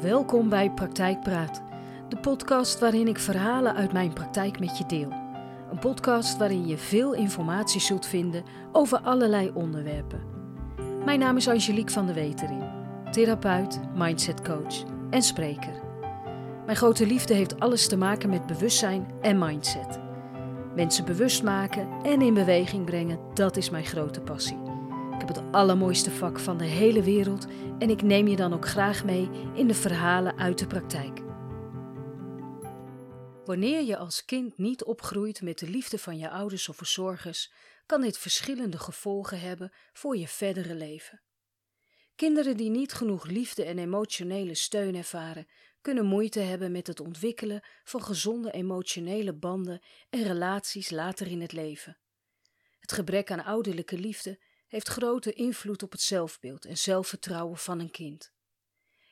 Welkom bij Praktijkpraat, de podcast waarin ik verhalen uit mijn praktijk met je deel. Een podcast waarin je veel informatie zult vinden over allerlei onderwerpen. Mijn naam is Angelique van der Wetering, therapeut, mindsetcoach en spreker. Mijn grote liefde heeft alles te maken met bewustzijn en mindset. Mensen bewust maken en in beweging brengen, dat is mijn grote passie. Ik heb het allermooiste vak van de hele wereld en ik neem je dan ook graag mee in de verhalen uit de praktijk. Wanneer je als kind niet opgroeit met de liefde van je ouders of verzorgers, kan dit verschillende gevolgen hebben voor je verdere leven. Kinderen die niet genoeg liefde en emotionele steun ervaren, kunnen moeite hebben met het ontwikkelen van gezonde emotionele banden en relaties later in het leven. Het gebrek aan ouderlijke liefde heeft grote invloed op het zelfbeeld en zelfvertrouwen van een kind.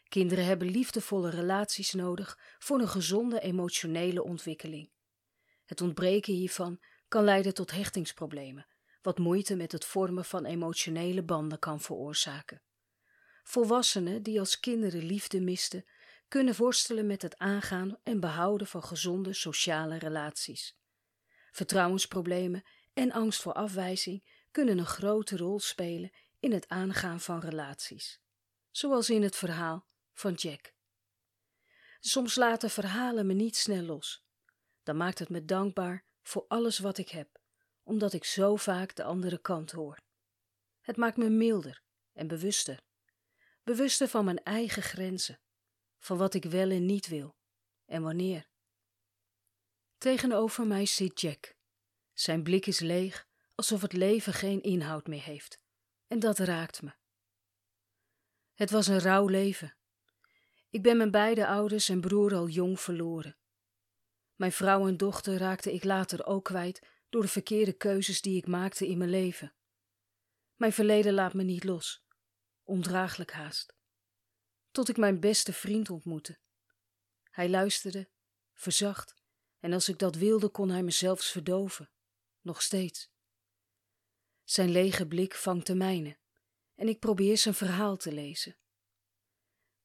Kinderen hebben liefdevolle relaties nodig voor een gezonde emotionele ontwikkeling. Het ontbreken hiervan kan leiden tot hechtingsproblemen, wat moeite met het vormen van emotionele banden kan veroorzaken. Volwassenen die als kinderen liefde misten, kunnen worstelen met het aangaan en behouden van gezonde sociale relaties. Vertrouwensproblemen en angst voor afwijzing kunnen een grote rol spelen in het aangaan van relaties, zoals in het verhaal van Jack. Soms laten verhalen me niet snel los. Dan maakt het me dankbaar voor alles wat ik heb, omdat ik zo vaak de andere kant hoor. Het maakt me milder en bewuster. Bewuster van mijn eigen grenzen, van wat ik wel en niet wil en wanneer. Tegenover mij zit Jack. Zijn blik is leeg alsof het leven geen inhoud meer heeft. En dat raakt me. Het was een rauw leven. Ik ben mijn beide ouders en broer al jong verloren. Mijn vrouw en dochter raakte ik later ook kwijt door de verkeerde keuzes die ik maakte in mijn leven. Mijn verleden laat me niet los, ondraaglijk haast. Tot ik mijn beste vriend ontmoette. Hij luisterde, verzacht, en als ik dat wilde, kon hij me zelfs verdoven. Nog steeds. Zijn lege blik vangt de mijne en ik probeer zijn verhaal te lezen.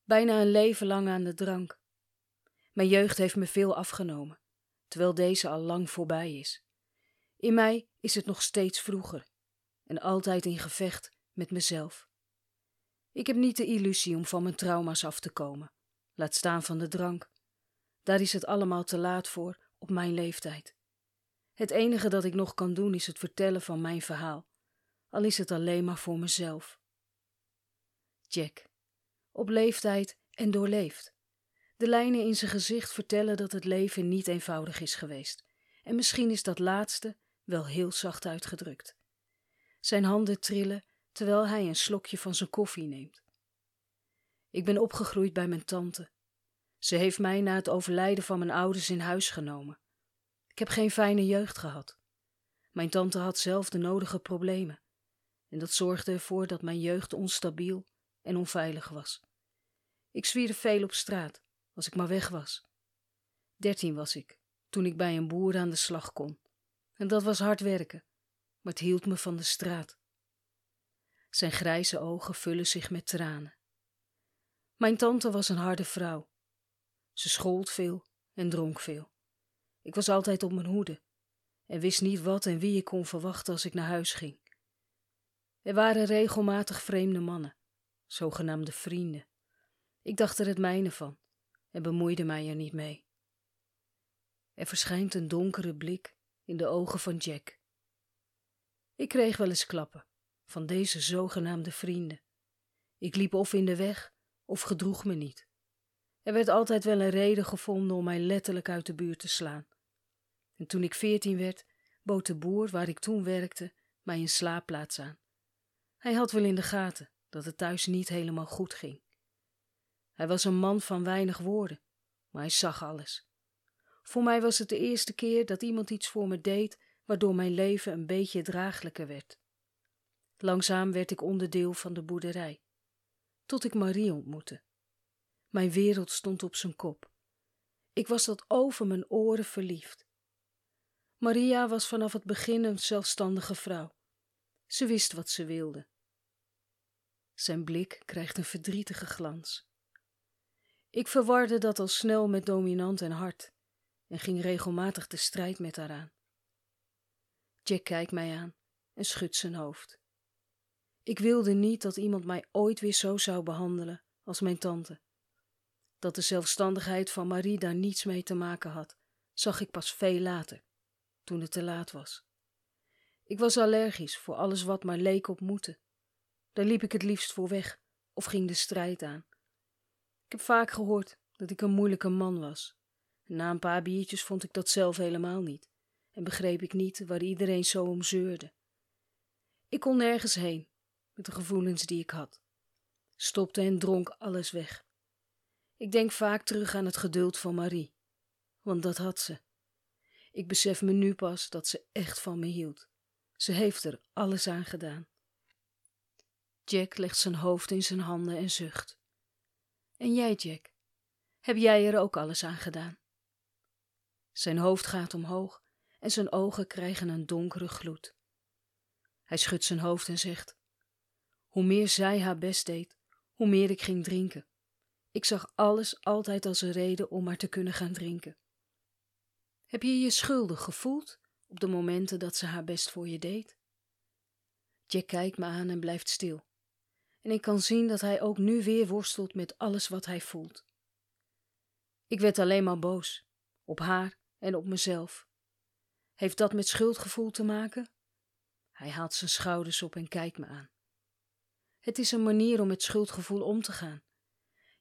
Bijna een leven lang aan de drank. Mijn jeugd heeft me veel afgenomen, terwijl deze al lang voorbij is. In mij is het nog steeds vroeger en altijd in gevecht met mezelf. Ik heb niet de illusie om van mijn trauma's af te komen, laat staan van de drank. Daar is het allemaal te laat voor op mijn leeftijd. Het enige dat ik nog kan doen is het vertellen van mijn verhaal al is het alleen maar voor mezelf. Jack, op leeftijd en doorleefd. De lijnen in zijn gezicht vertellen dat het leven niet eenvoudig is geweest, en misschien is dat laatste wel heel zacht uitgedrukt. Zijn handen trillen terwijl hij een slokje van zijn koffie neemt. Ik ben opgegroeid bij mijn tante. Ze heeft mij na het overlijden van mijn ouders in huis genomen. Ik heb geen fijne jeugd gehad. Mijn tante had zelf de nodige problemen en dat zorgde ervoor dat mijn jeugd onstabiel en onveilig was. Ik zwierde veel op straat, als ik maar weg was. Dertien was ik, toen ik bij een boer aan de slag kon. En dat was hard werken, maar het hield me van de straat. Zijn grijze ogen vullen zich met tranen. Mijn tante was een harde vrouw. Ze schold veel en dronk veel. Ik was altijd op mijn hoede en wist niet wat en wie ik kon verwachten als ik naar huis ging. Er waren regelmatig vreemde mannen, zogenaamde vrienden. Ik dacht er het mijne van en bemoeide mij er niet mee. Er verschijnt een donkere blik in de ogen van Jack. Ik kreeg wel eens klappen van deze zogenaamde vrienden. Ik liep of in de weg of gedroeg me niet. Er werd altijd wel een reden gevonden om mij letterlijk uit de buurt te slaan. En toen ik veertien werd, bood de boer waar ik toen werkte mij een slaapplaats aan. Hij had wel in de gaten dat het thuis niet helemaal goed ging. Hij was een man van weinig woorden, maar hij zag alles. Voor mij was het de eerste keer dat iemand iets voor me deed waardoor mijn leven een beetje draaglijker werd. Langzaam werd ik onderdeel van de boerderij, tot ik Marie ontmoette. Mijn wereld stond op zijn kop. Ik was tot over mijn oren verliefd. Maria was vanaf het begin een zelfstandige vrouw. Ze wist wat ze wilde. Zijn blik krijgt een verdrietige glans. Ik verwarde dat al snel met dominant en hard en ging regelmatig de strijd met haar aan. Jack kijkt mij aan en schudt zijn hoofd. Ik wilde niet dat iemand mij ooit weer zo zou behandelen als mijn tante. Dat de zelfstandigheid van Marie daar niets mee te maken had, zag ik pas veel later, toen het te laat was. Ik was allergisch voor alles wat maar leek op moeten. Daar liep ik het liefst voor weg of ging de strijd aan. Ik heb vaak gehoord dat ik een moeilijke man was. na een paar biertjes vond ik dat zelf helemaal niet en begreep ik niet waar iedereen zo om zeurde. Ik kon nergens heen met de gevoelens die ik had, stopte en dronk alles weg. Ik denk vaak terug aan het geduld van Marie, want dat had ze. Ik besef me nu pas dat ze echt van me hield. Ze heeft er alles aan gedaan. Jack legt zijn hoofd in zijn handen en zucht. En jij, Jack, heb jij er ook alles aan gedaan? Zijn hoofd gaat omhoog en zijn ogen krijgen een donkere gloed. Hij schudt zijn hoofd en zegt: Hoe meer zij haar best deed, hoe meer ik ging drinken. Ik zag alles altijd als een reden om maar te kunnen gaan drinken. Heb je je schuldig gevoeld op de momenten dat ze haar best voor je deed? Jack kijkt me aan en blijft stil. En ik kan zien dat hij ook nu weer worstelt met alles wat hij voelt. Ik werd alleen maar boos, op haar en op mezelf. Heeft dat met schuldgevoel te maken? Hij haalt zijn schouders op en kijkt me aan. Het is een manier om met schuldgevoel om te gaan.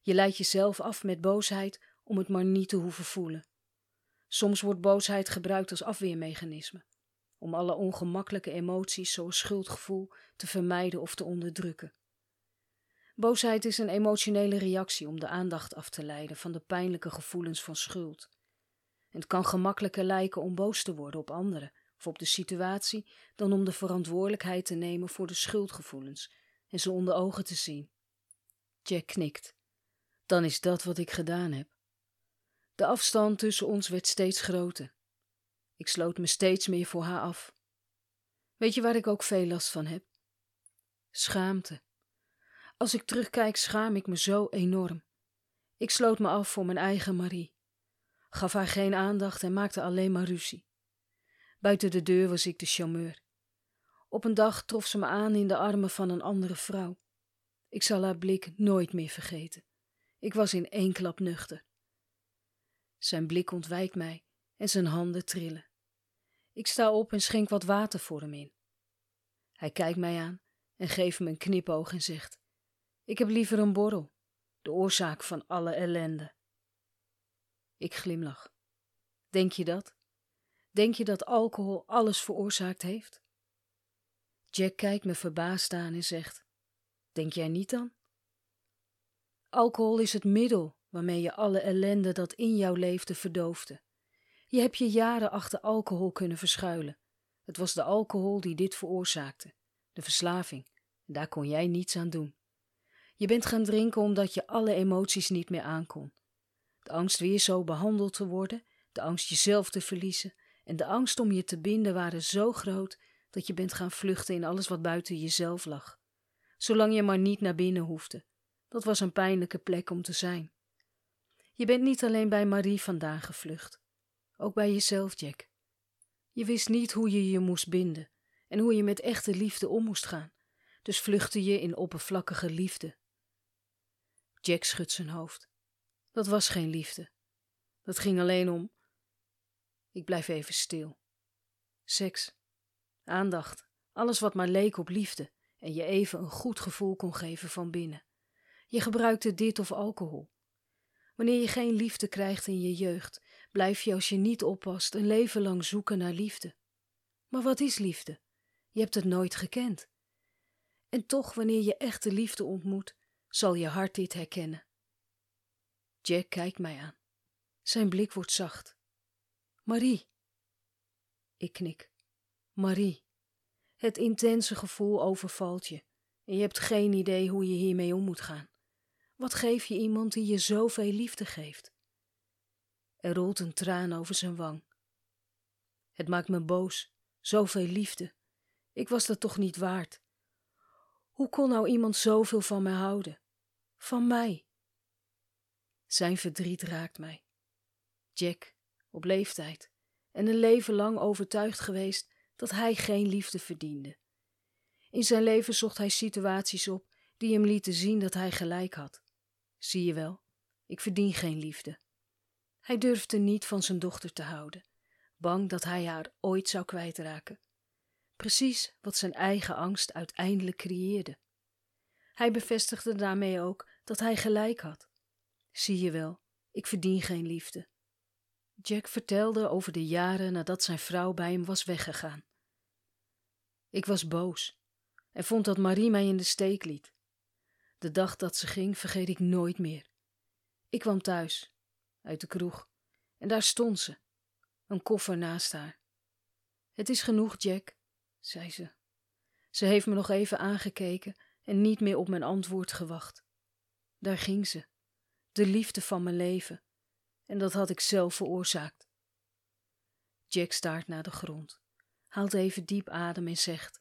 Je leidt jezelf af met boosheid om het maar niet te hoeven voelen. Soms wordt boosheid gebruikt als afweermechanisme, om alle ongemakkelijke emoties zoals schuldgevoel te vermijden of te onderdrukken. Boosheid is een emotionele reactie om de aandacht af te leiden van de pijnlijke gevoelens van schuld. Het kan gemakkelijker lijken om boos te worden op anderen of op de situatie dan om de verantwoordelijkheid te nemen voor de schuldgevoelens en ze onder ogen te zien. Jack knikt. Dan is dat wat ik gedaan heb. De afstand tussen ons werd steeds groter. Ik sloot me steeds meer voor haar af. Weet je waar ik ook veel last van heb? Schaamte. Als ik terugkijk, schaam ik me zo enorm. Ik sloot me af voor mijn eigen Marie, gaf haar geen aandacht en maakte alleen maar ruzie. Buiten de deur was ik de charmeur. Op een dag trof ze me aan in de armen van een andere vrouw. Ik zal haar blik nooit meer vergeten. Ik was in één klap nuchter. Zijn blik ontwijkt mij en zijn handen trillen. Ik sta op en schenk wat water voor hem in. Hij kijkt mij aan en geeft me een knipoog en zegt: Ik heb liever een borrel, de oorzaak van alle ellende. Ik glimlach. Denk je dat? Denk je dat alcohol alles veroorzaakt heeft? Jack kijkt me verbaasd aan en zegt: Denk jij niet dan? Alcohol is het middel waarmee je alle ellende dat in jou leefde verdoofde. Je hebt je jaren achter alcohol kunnen verschuilen. Het was de alcohol die dit veroorzaakte, de verslaving. Daar kon jij niets aan doen. Je bent gaan drinken omdat je alle emoties niet meer aankon. De angst weer zo behandeld te worden, de angst jezelf te verliezen en de angst om je te binden waren zo groot dat je bent gaan vluchten in alles wat buiten jezelf lag. Zolang je maar niet naar binnen hoefde. Dat was een pijnlijke plek om te zijn. Je bent niet alleen bij Marie vandaan gevlucht, ook bij jezelf, Jack. Je wist niet hoe je je moest binden en hoe je met echte liefde om moest gaan, dus vluchtte je in oppervlakkige liefde. Jack schudt zijn hoofd. Dat was geen liefde. Dat ging alleen om. Ik blijf even stil. Seks, aandacht, alles wat maar leek op liefde en je even een goed gevoel kon geven van binnen. Je gebruikte dit of alcohol. Wanneer je geen liefde krijgt in je jeugd, blijf je als je niet oppast een leven lang zoeken naar liefde. Maar wat is liefde? Je hebt het nooit gekend. En toch, wanneer je echte liefde ontmoet, zal je hart dit herkennen. Jack kijkt mij aan. Zijn blik wordt zacht. Marie. Ik knik. Marie. Het intense gevoel overvalt je en je hebt geen idee hoe je hiermee om moet gaan. Wat geef je iemand die je zoveel liefde geeft? Er rolt een traan over zijn wang. Het maakt me boos, zoveel liefde. Ik was dat toch niet waard. Hoe kon nou iemand zoveel van mij houden? Van mij? Zijn verdriet raakt mij. Jack, op leeftijd, en een leven lang overtuigd geweest dat hij geen liefde verdiende. In zijn leven zocht hij situaties op die hem lieten zien dat hij gelijk had. Zie je wel, ik verdien geen liefde. Hij durfde niet van zijn dochter te houden, bang dat hij haar ooit zou kwijtraken. Precies wat zijn eigen angst uiteindelijk creëerde. Hij bevestigde daarmee ook dat hij gelijk had. Zie je wel, ik verdien geen liefde. Jack vertelde over de jaren nadat zijn vrouw bij hem was weggegaan. Ik was boos en vond dat Marie mij in de steek liet. De dag dat ze ging vergeet ik nooit meer. Ik kwam thuis, uit de kroeg, en daar stond ze, een koffer naast haar. Het is genoeg, Jack, zei ze. Ze heeft me nog even aangekeken en niet meer op mijn antwoord gewacht. Daar ging ze, de liefde van mijn leven, en dat had ik zelf veroorzaakt. Jack staart naar de grond, haalt even diep adem en zegt: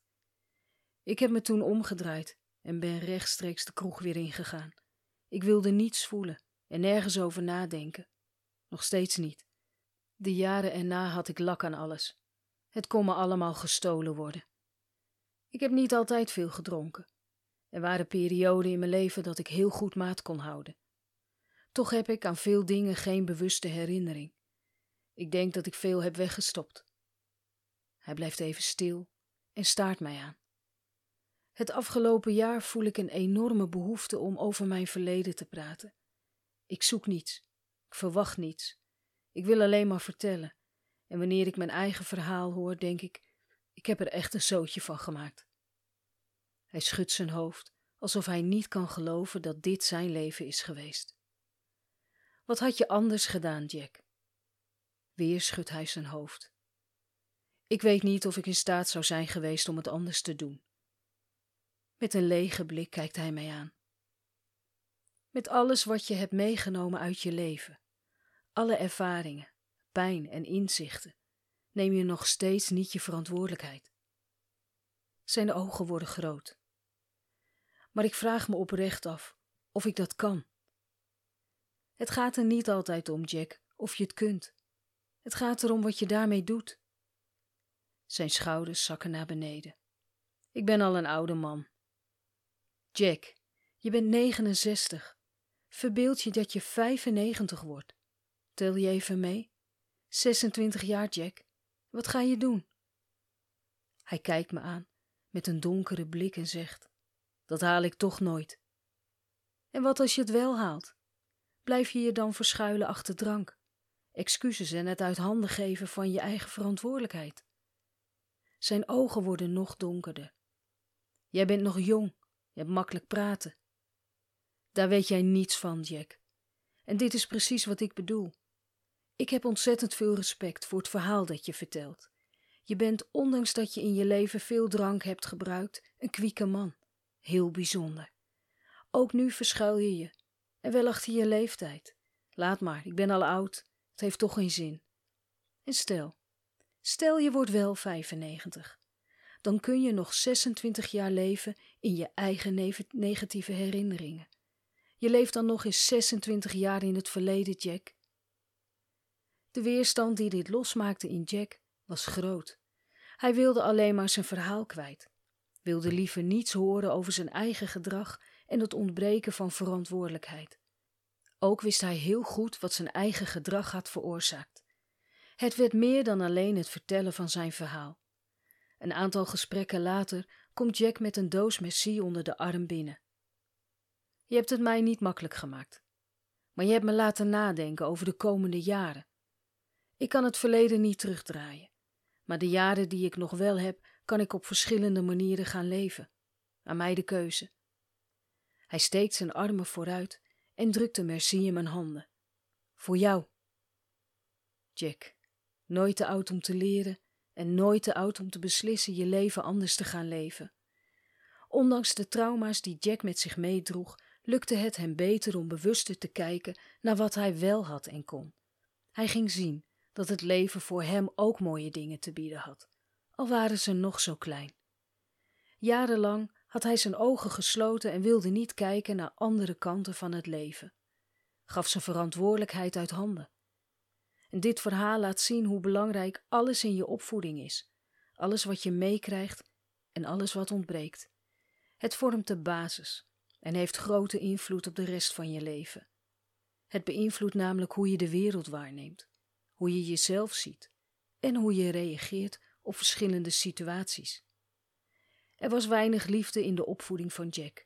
Ik heb me toen omgedraaid en ben rechtstreeks de kroeg weer ingegaan. Ik wilde niets voelen en nergens over nadenken. Nog steeds niet. De jaren erna had ik lak aan alles. Het kon me allemaal gestolen worden. Ik heb niet altijd veel gedronken. Er waren perioden in mijn leven dat ik heel goed maat kon houden. Toch heb ik aan veel dingen geen bewuste herinnering. Ik denk dat ik veel heb weggestopt. Hij blijft even stil en staart mij aan. Het afgelopen jaar voel ik een enorme behoefte om over mijn verleden te praten. Ik zoek niets, ik verwacht niets. Ik wil alleen maar vertellen. En wanneer ik mijn eigen verhaal hoor, denk ik: ik heb er echt een zootje van gemaakt. Hij schudt zijn hoofd, alsof hij niet kan geloven dat dit zijn leven is geweest. Wat had je anders gedaan, Jack? Weer schudt hij zijn hoofd. Ik weet niet of ik in staat zou zijn geweest om het anders te doen. Met een lege blik kijkt hij mij aan. Met alles wat je hebt meegenomen uit je leven, alle ervaringen, pijn en inzichten, neem je nog steeds niet je verantwoordelijkheid. Zijn ogen worden groot. Maar ik vraag me oprecht af of ik dat kan. Het gaat er niet altijd om, Jack, of je het kunt. Het gaat erom wat je daarmee doet. Zijn schouders zakken naar beneden. Ik ben al een oude man. Jack, je bent 69. Verbeeld je dat je 95 wordt. Tel je even mee? 26 jaar, Jack. Wat ga je doen? Hij kijkt me aan met een donkere blik en zegt: Dat haal ik toch nooit. En wat als je het wel haalt? Blijf je je dan verschuilen achter drank, excuses en het uit handen geven van je eigen verantwoordelijkheid? Zijn ogen worden nog donkerder. Jij bent nog jong, je hebt makkelijk praten. Daar weet jij niets van, Jack. En dit is precies wat ik bedoel. Ik heb ontzettend veel respect voor het verhaal dat je vertelt. Je bent, ondanks dat je in je leven veel drank hebt gebruikt, een kwieke man. Heel bijzonder. Ook nu verschuil je je. En wel achter je leeftijd. Laat maar, ik ben al oud. Het heeft toch geen zin. En stel, stel je wordt wel 95. Dan kun je nog 26 jaar leven in je eigen negatieve herinneringen. Je leeft dan nog eens 26 jaar in het verleden, Jack. De weerstand die dit losmaakte in Jack was groot. Hij wilde alleen maar zijn verhaal kwijt, wilde liever niets horen over zijn eigen gedrag en het ontbreken van verantwoordelijkheid. Ook wist hij heel goed wat zijn eigen gedrag had veroorzaakt. Het werd meer dan alleen het vertellen van zijn verhaal. Een aantal gesprekken later komt Jack met een doos merci onder de arm binnen. Je hebt het mij niet makkelijk gemaakt, maar je hebt me laten nadenken over de komende jaren. Ik kan het verleden niet terugdraaien, maar de jaren die ik nog wel heb, kan ik op verschillende manieren gaan leven. Aan mij de keuze. Hij steekt zijn armen vooruit en drukt de merci in mijn handen. Voor jou. Jack, nooit te oud om te leren en nooit te oud om te beslissen je leven anders te gaan leven. Ondanks de trauma's die Jack met zich meedroeg, lukte het hem beter om bewuster te kijken naar wat hij wel had en kon. Hij ging zien dat het leven voor hem ook mooie dingen te bieden had, al waren ze nog zo klein. Jarenlang had hij zijn ogen gesloten en wilde niet kijken naar andere kanten van het leven. gaf zijn verantwoordelijkheid uit handen. En dit verhaal laat zien hoe belangrijk alles in je opvoeding is, alles wat je meekrijgt en alles wat ontbreekt. Het vormt de basis en heeft grote invloed op de rest van je leven. Het beïnvloedt namelijk hoe je de wereld waarneemt, hoe je jezelf ziet en hoe je reageert op verschillende situaties. Er was weinig liefde in de opvoeding van Jack.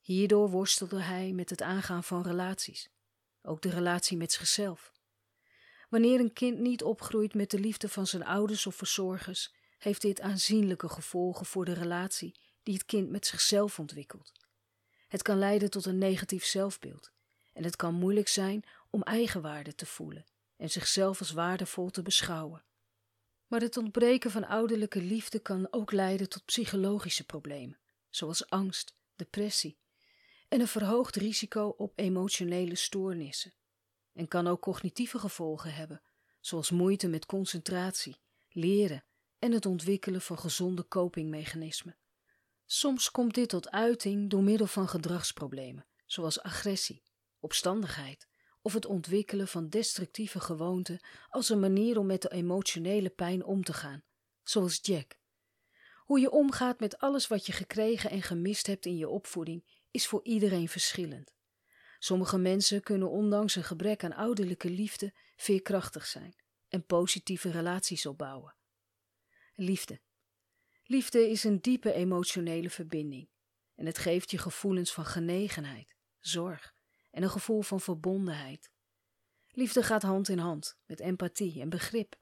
Hierdoor worstelde hij met het aangaan van relaties, ook de relatie met zichzelf. Wanneer een kind niet opgroeit met de liefde van zijn ouders of verzorgers, heeft dit aanzienlijke gevolgen voor de relatie die het kind met zichzelf ontwikkelt. Het kan leiden tot een negatief zelfbeeld en het kan moeilijk zijn om eigenwaarde te voelen en zichzelf als waardevol te beschouwen. Maar het ontbreken van ouderlijke liefde kan ook leiden tot psychologische problemen, zoals angst, depressie en een verhoogd risico op emotionele stoornissen. En kan ook cognitieve gevolgen hebben, zoals moeite met concentratie, leren en het ontwikkelen van gezonde copingmechanismen. Soms komt dit tot uiting door middel van gedragsproblemen, zoals agressie, opstandigheid of het ontwikkelen van destructieve gewoonten als een manier om met de emotionele pijn om te gaan, zoals Jack. Hoe je omgaat met alles wat je gekregen en gemist hebt in je opvoeding is voor iedereen verschillend. Sommige mensen kunnen ondanks een gebrek aan ouderlijke liefde veerkrachtig zijn en positieve relaties opbouwen. Liefde. Liefde is een diepe emotionele verbinding en het geeft je gevoelens van genegenheid, zorg en een gevoel van verbondenheid. Liefde gaat hand in hand met empathie en begrip,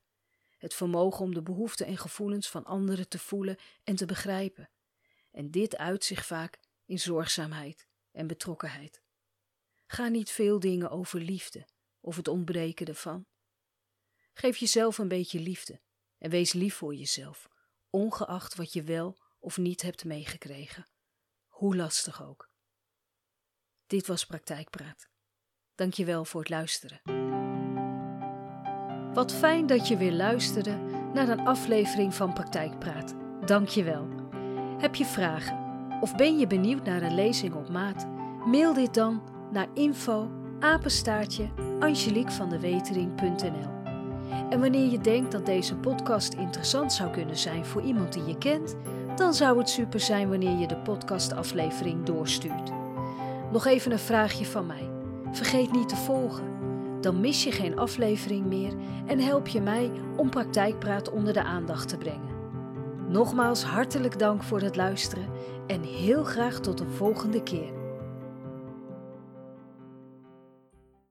het vermogen om de behoeften en gevoelens van anderen te voelen en te begrijpen. En dit uit zich vaak in zorgzaamheid en betrokkenheid. Ga niet veel dingen over liefde of het ontbreken ervan. Geef jezelf een beetje liefde en wees lief voor jezelf, ongeacht wat je wel of niet hebt meegekregen, hoe lastig ook. Dit was Praktijkpraat. Dank je wel voor het luisteren. Wat fijn dat je weer luisterde naar een aflevering van Praktijkpraat. Dank je wel. Heb je vragen of ben je benieuwd naar een lezing op maat? Mail dit dan naar info apenstaartje En wanneer je denkt dat deze podcast interessant zou kunnen zijn voor iemand die je kent, dan zou het super zijn wanneer je de podcastaflevering doorstuurt. Nog even een vraagje van mij. Vergeet niet te volgen. Dan mis je geen aflevering meer en help je mij om praktijkpraat onder de aandacht te brengen. Nogmaals hartelijk dank voor het luisteren en heel graag tot een volgende keer.